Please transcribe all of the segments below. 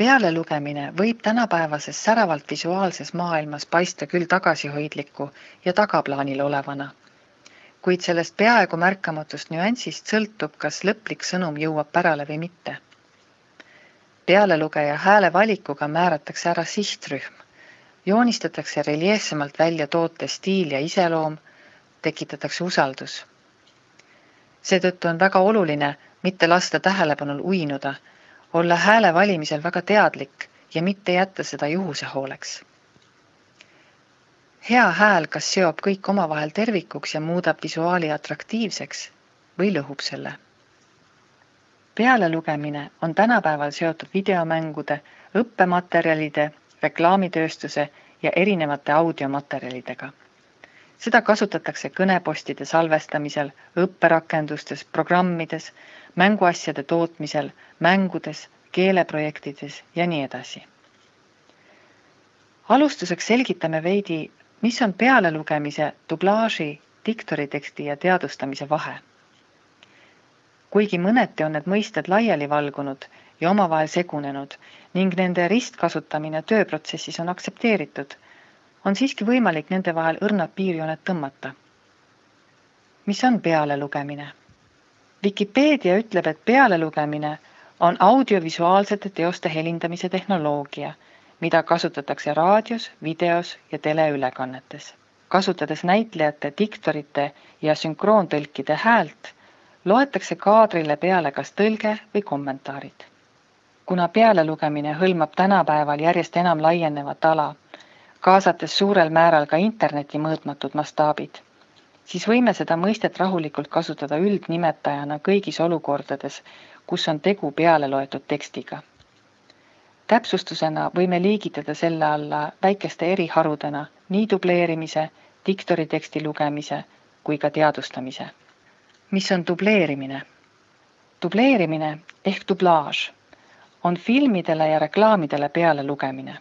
pealelugemine võib tänapäevases säravalt visuaalses maailmas paista küll tagasihoidliku ja tagaplaanil olevana, kuid sellest peaaegu märkamatust nüansist sõltub, kas lõplik sõnum jõuab pärale või mitte. pealelugeja hääle valikuga määratakse ära sihtrühm, joonistatakse reljeefsemalt välja toote stiil ja iseloom, tekitatakse usaldus. seetõttu on väga oluline mitte lasta tähelepanul uinuda olla hääle valimisel väga teadlik ja mitte jätta seda juhuse hooleks. hea hääl kas seob kõik omavahel tervikuks ja muudab visuaali atraktiivseks või lõhub selle. pealelugemine on tänapäeval seotud videomängude, õppematerjalide, reklaamitööstuse ja erinevate audiomaterjalidega. seda kasutatakse kõnepostide salvestamisel, õpperakendustes, programmides mänguasjade tootmisel, mängudes, keeleprojektides ja nii edasi. alustuseks selgitame veidi, mis on pealelugemise, dublaaži, diktoriteksti ja teadustamise vahe. kuigi mõneti on need mõisted laiali valgunud ja omavahel segunenud ning nende ristkasutamine tööprotsessis on aktsepteeritud, on siiski võimalik nende vahel õrnad piirjooned tõmmata. mis on pealelugemine? Vikipeedia ütleb, et pealelugemine on audiovisuaalsete teoste helindamise tehnoloogia, mida kasutatakse raadios, videos ja teleülekannetes. kasutades näitlejate, diktorite ja sünkroontõlkide häält, loetakse kaadrile peale kas tõlge või kommentaarid. kuna pealelugemine hõlmab tänapäeval järjest enam laienevat ala, kaasates suurel määral ka interneti mõõtmatud mastaabid siis võime seda mõistet rahulikult kasutada üldnimetajana kõigis olukordades, kus on tegu peale loetud tekstiga. täpsustusena võime liigitada selle alla väikeste eriharudena nii dubleerimise, diktoriteksti lugemise kui ka teadvustamise. mis on dubleerimine? dubleerimine ehk dublaaž on filmidele ja reklaamidele peale lugemine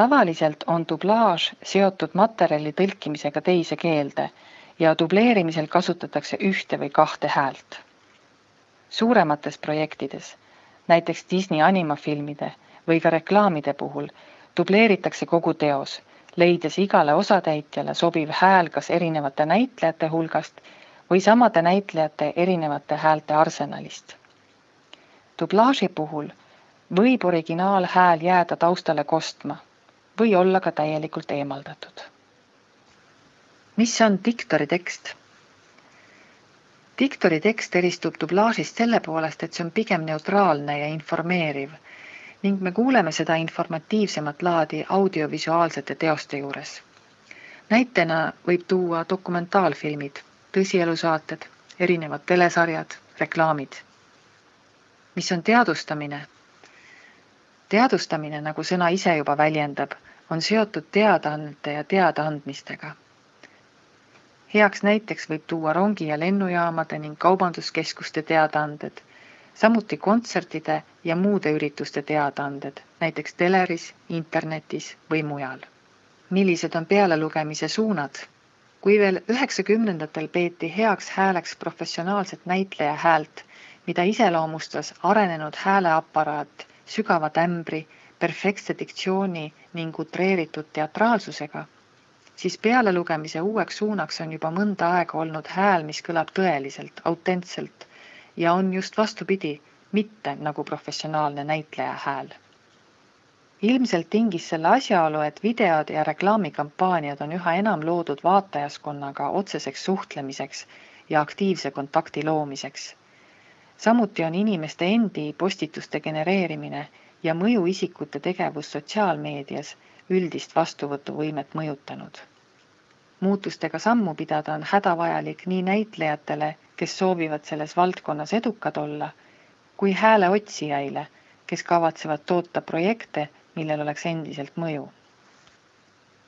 tavaliselt on dublaaž seotud materjali tõlkimisega teise keelde ja dubleerimisel kasutatakse ühte või kahte häält. suuremates projektides, näiteks Disney animafilmide või ka reklaamide puhul, dubleeritakse kogu teos, leides igale osatäitjale sobiv hääl kas erinevate näitlejate hulgast või samade näitlejate erinevate häälte arsenalist. dublaaži puhul võib originaalhääl jääda taustale kostma või olla ka täielikult eemaldatud. mis on diktori tekst? diktori tekst eristub dublaažist selle poolest, et see on pigem neutraalne ja informeeriv ning me kuuleme seda informatiivsemat laadi audiovisuaalsete teoste juures. näitena võib tuua dokumentaalfilmid, tõsielusaated, erinevad telesarjad, reklaamid. mis on teadustamine? teadustamine, nagu sõna ise juba väljendab on seotud teadaannete ja teadaandmistega. heaks näiteks võib tuua rongi- ja lennujaamade ning kaubanduskeskuste teadaanded, samuti kontsertide ja muude ürituste teadaanded, näiteks teleris, internetis või mujal. millised on pealelugemise suunad? kui veel üheksakümnendatel peeti heaks hääleks professionaalset näitleja häält, mida iseloomustas arenenud hääleaparaat sügava tämbri perfektse diktsiooni ning utreeritud teatraalsusega, siis pealelugemise uueks suunaks on juba mõnda aega olnud hääl, mis kõlab tõeliselt, autentselt ja on just vastupidi, mitte nagu professionaalne näitleja hääl. ilmselt tingis selle asjaolu, et videod ja reklaamikampaaniad on üha enam loodud vaatajaskonnaga otseseks suhtlemiseks ja aktiivse kontakti loomiseks. samuti on inimeste endi postituste genereerimine ja mõjuisikute tegevus sotsiaalmeedias üldist vastuvõtuvõimet mõjutanud. muutustega sammu pidada on hädavajalik nii näitlejatele, kes soovivad selles valdkonnas edukad olla, kui hääle otsijaile, kes kavatsevad toota projekte, millel oleks endiselt mõju.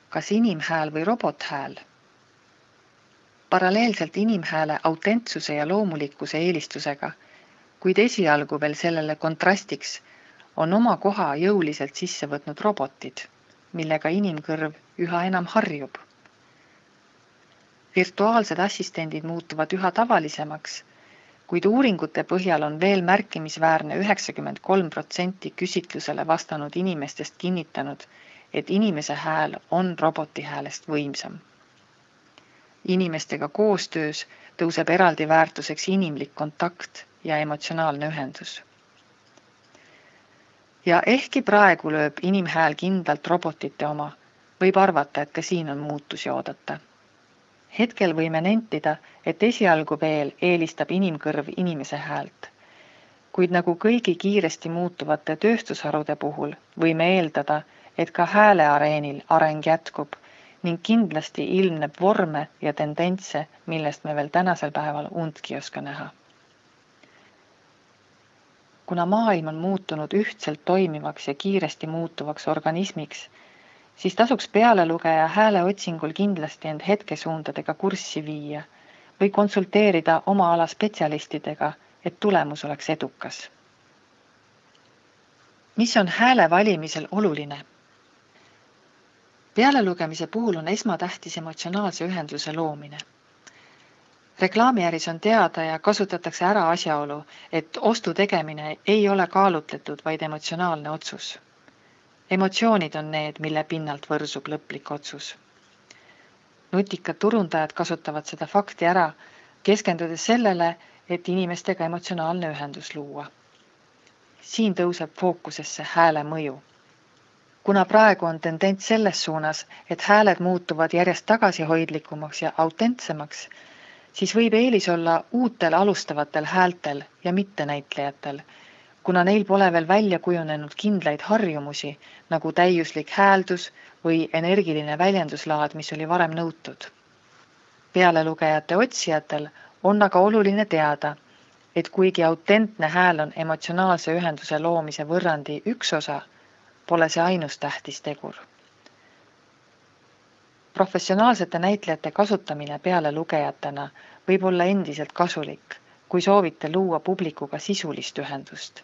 kas inimhääl või robothääl? paralleelselt inimhääle autentsuse ja loomulikkuse eelistusega, kuid esialgu veel sellele kontrastiks on oma koha jõuliselt sisse võtnud robotid, millega inimkõrv üha enam harjub. virtuaalsed assistendid muutuvad üha tavalisemaks, kuid uuringute põhjal on veel märkimisväärne üheksakümmend kolm protsenti küsitlusele vastanud inimestest kinnitanud, et inimese hääl on roboti häälest võimsam. inimestega koostöös tõuseb eraldi väärtuseks inimlik kontakt ja emotsionaalne ühendus. Ja ehkki praegu lööb inimhääl kindlalt robotite oma, võib arvata, et ka siin on muutusi oodata hetkel võime nentida, et esialgu veel eelistab inimkõrv inimese häält. kuid nagu kõigi kiiresti muutuvate tööstusharude puhul, võime eeldada, et ka hääleareenil areng jätkub ning kindlasti ilmneb vorme ja tendentse, millest me veel tänasel päeval undki ei oska näha. Kuna maailm on muutunud ühtselt toimivaks ja kiiresti muutuvaks organismiks, siis tasuks pealelugeja hääle otsingul kindlasti end hetkesuundadega kurssi viia või konsulteerida oma ala spetsialistidega, et tulemus oleks edukas. mis on hääle valimisel oluline? pealelugemise puhul on esmatähtis emotsionaalse ühenduse loomine. Reklaamiäris on teada ja kasutatakse ära asjaolu, et ostu tegemine ei ole kaalutletud, vaid emotsionaalne otsus emotsioonid on need, mille pinnalt võrsub lõplik otsus. nutikad turundajad kasutavad seda fakti ära, keskendudes sellele, et inimestega emotsionaalne ühendus luua. siin tõuseb fookusesse hääle mõju. kuna praegu on tendents selles suunas, et hääled muutuvad järjest tagasihoidlikumaks ja autentsemaks, siis võib eelis olla uutel alustavatel häältel ja mittenäitlejatel kuna neil pole veel välja kujunenud kindlaid harjumusi nagu täiuslik hääldus või energiline väljenduslaad, mis oli varem nõutud. pealelugejate otsijatel on aga oluline teada, et kuigi autentne hääl on emotsionaalse ühenduse loomise võrrandi üks osa, pole see ainus tähtis tegur. Professionaalsete näitlejate kasutamine pealelugejatena võib olla endiselt kasulik, kui soovite luua publikuga sisulist ühendust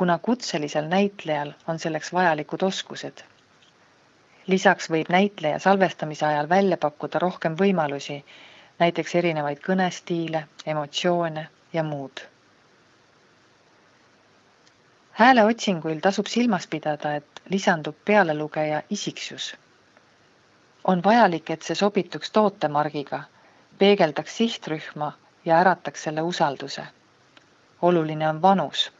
kuna kutselisel näitlejal on selleks vajalikud oskused. lisaks võib näitleja salvestamise ajal välja pakkuda rohkem võimalusi, näiteks erinevaid kõnestiile, emotsioone ja muud. hääleotsinguil tasub silmas pidada, et lisandub pealelugeja isiksus. On vajalik, et see sobituks tootemargiga, peegeldaks sihtrühma ja ärataks selle usalduse. oluline on vanus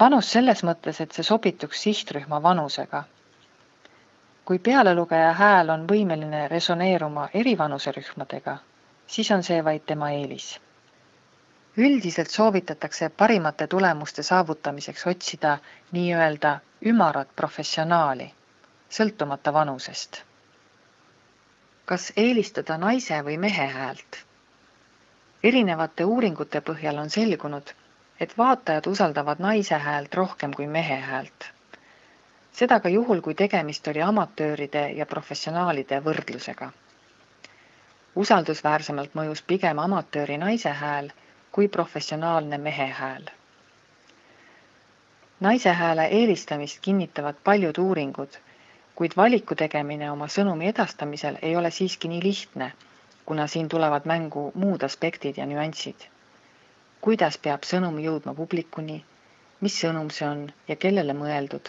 vanus selles mõttes, et see sobituks sihtrühma vanusega. kui pealelugeja hääl on võimeline resoneeruma eri vanuserühmadega, siis on see vaid tema eelis. üldiselt soovitatakse parimate tulemuste saavutamiseks otsida nii-öelda ümarat professionaali, sõltumata vanusest. Kas eelistada naise või mehe häält? erinevate uuringute põhjal on selgunud, et vaatajad usaldavad naise häält rohkem kui mehe häält. seda ka juhul, kui tegemist oli amatööride ja professionaalide võrdlusega. usaldusväärsemalt mõjus pigem amatööri naise hääl kui professionaalne mehe hääl. naise hääle eelistamist kinnitavad paljud uuringud, kuid valiku tegemine oma sõnumi edastamisel ei ole siiski nii lihtne, kuna siin tulevad mängu muud aspektid ja nüansid kuidas peab sõnum jõudma publikuni, mis sõnum see on ja kellele mõeldud,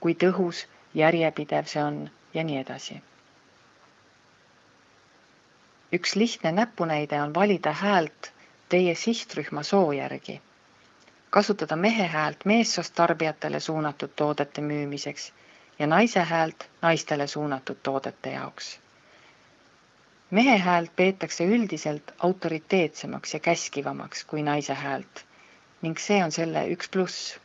kui tõhus, järjepidev see on ja nii edasi. üks lihtne näpunäide on valida häält teie sihtrühma soo järgi. kasutada mehe häält meessoost tarbijatele suunatud toodete müümiseks ja naise häält naistele suunatud toodete jaoks mehe häält peetakse üldiselt autoriteetsemaks ja käskivamaks kui naise häält ning see on selle üks pluss.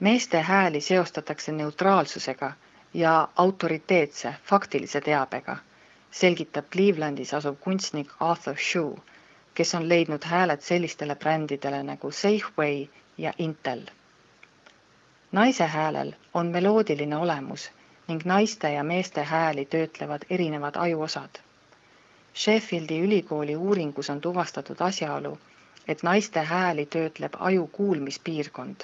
meeste hääli seostatakse neutraalsusega ja autoriteetse faktilise teabega, selgitab Clevelandis asuv kunstnik Arthur Shue, kes on leidnud hääled sellistele brändidele nagu Safeway ja Intel. Naise häälel on meloodiline olemus ning naiste ja meeste hääli töötlevad erinevad ajuosad Sheffieldi ülikooli uuringus on tuvastatud asjaolu, et naiste hääli töötleb aju kuulmispiirkond,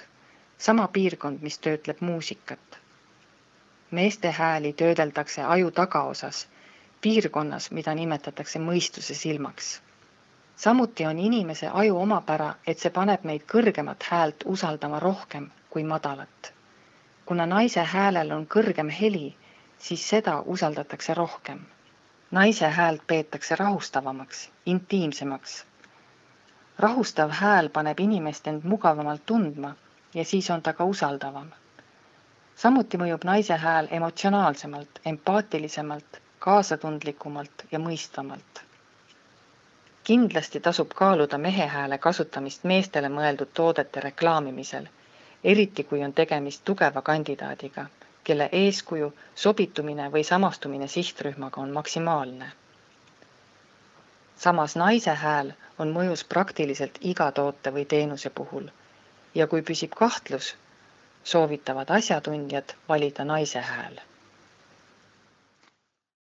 sama piirkond, mis töötleb muusikat. meeste hääli töödeldakse aju tagaosas, piirkonnas, mida nimetatakse mõistuse silmaks. samuti on inimese aju omapära, et see paneb meid kõrgemat häält usaldama rohkem kui madalat. kuna naise häälel on kõrgem heli, siis seda usaldatakse rohkem. naise häält peetakse rahustavamaks, intiimsemaks. rahustav hääl paneb inimest end mugavamalt tundma ja siis on ta ka usaldavam. samuti mõjub naise hääl emotsionaalsemalt, empaatilisemalt, kaasatundlikumalt ja mõistvamalt. kindlasti tasub kaaluda mehe hääle kasutamist meestele mõeldud toodete reklaamimisel, eriti kui on tegemist tugeva kandidaadiga kelle eeskuju, sobitumine või samastumine sihtrühmaga on maksimaalne. samas naise hääl on mõjus praktiliselt iga toote või teenuse puhul ja kui püsib kahtlus, soovitavad asjatundjad valida naise hääl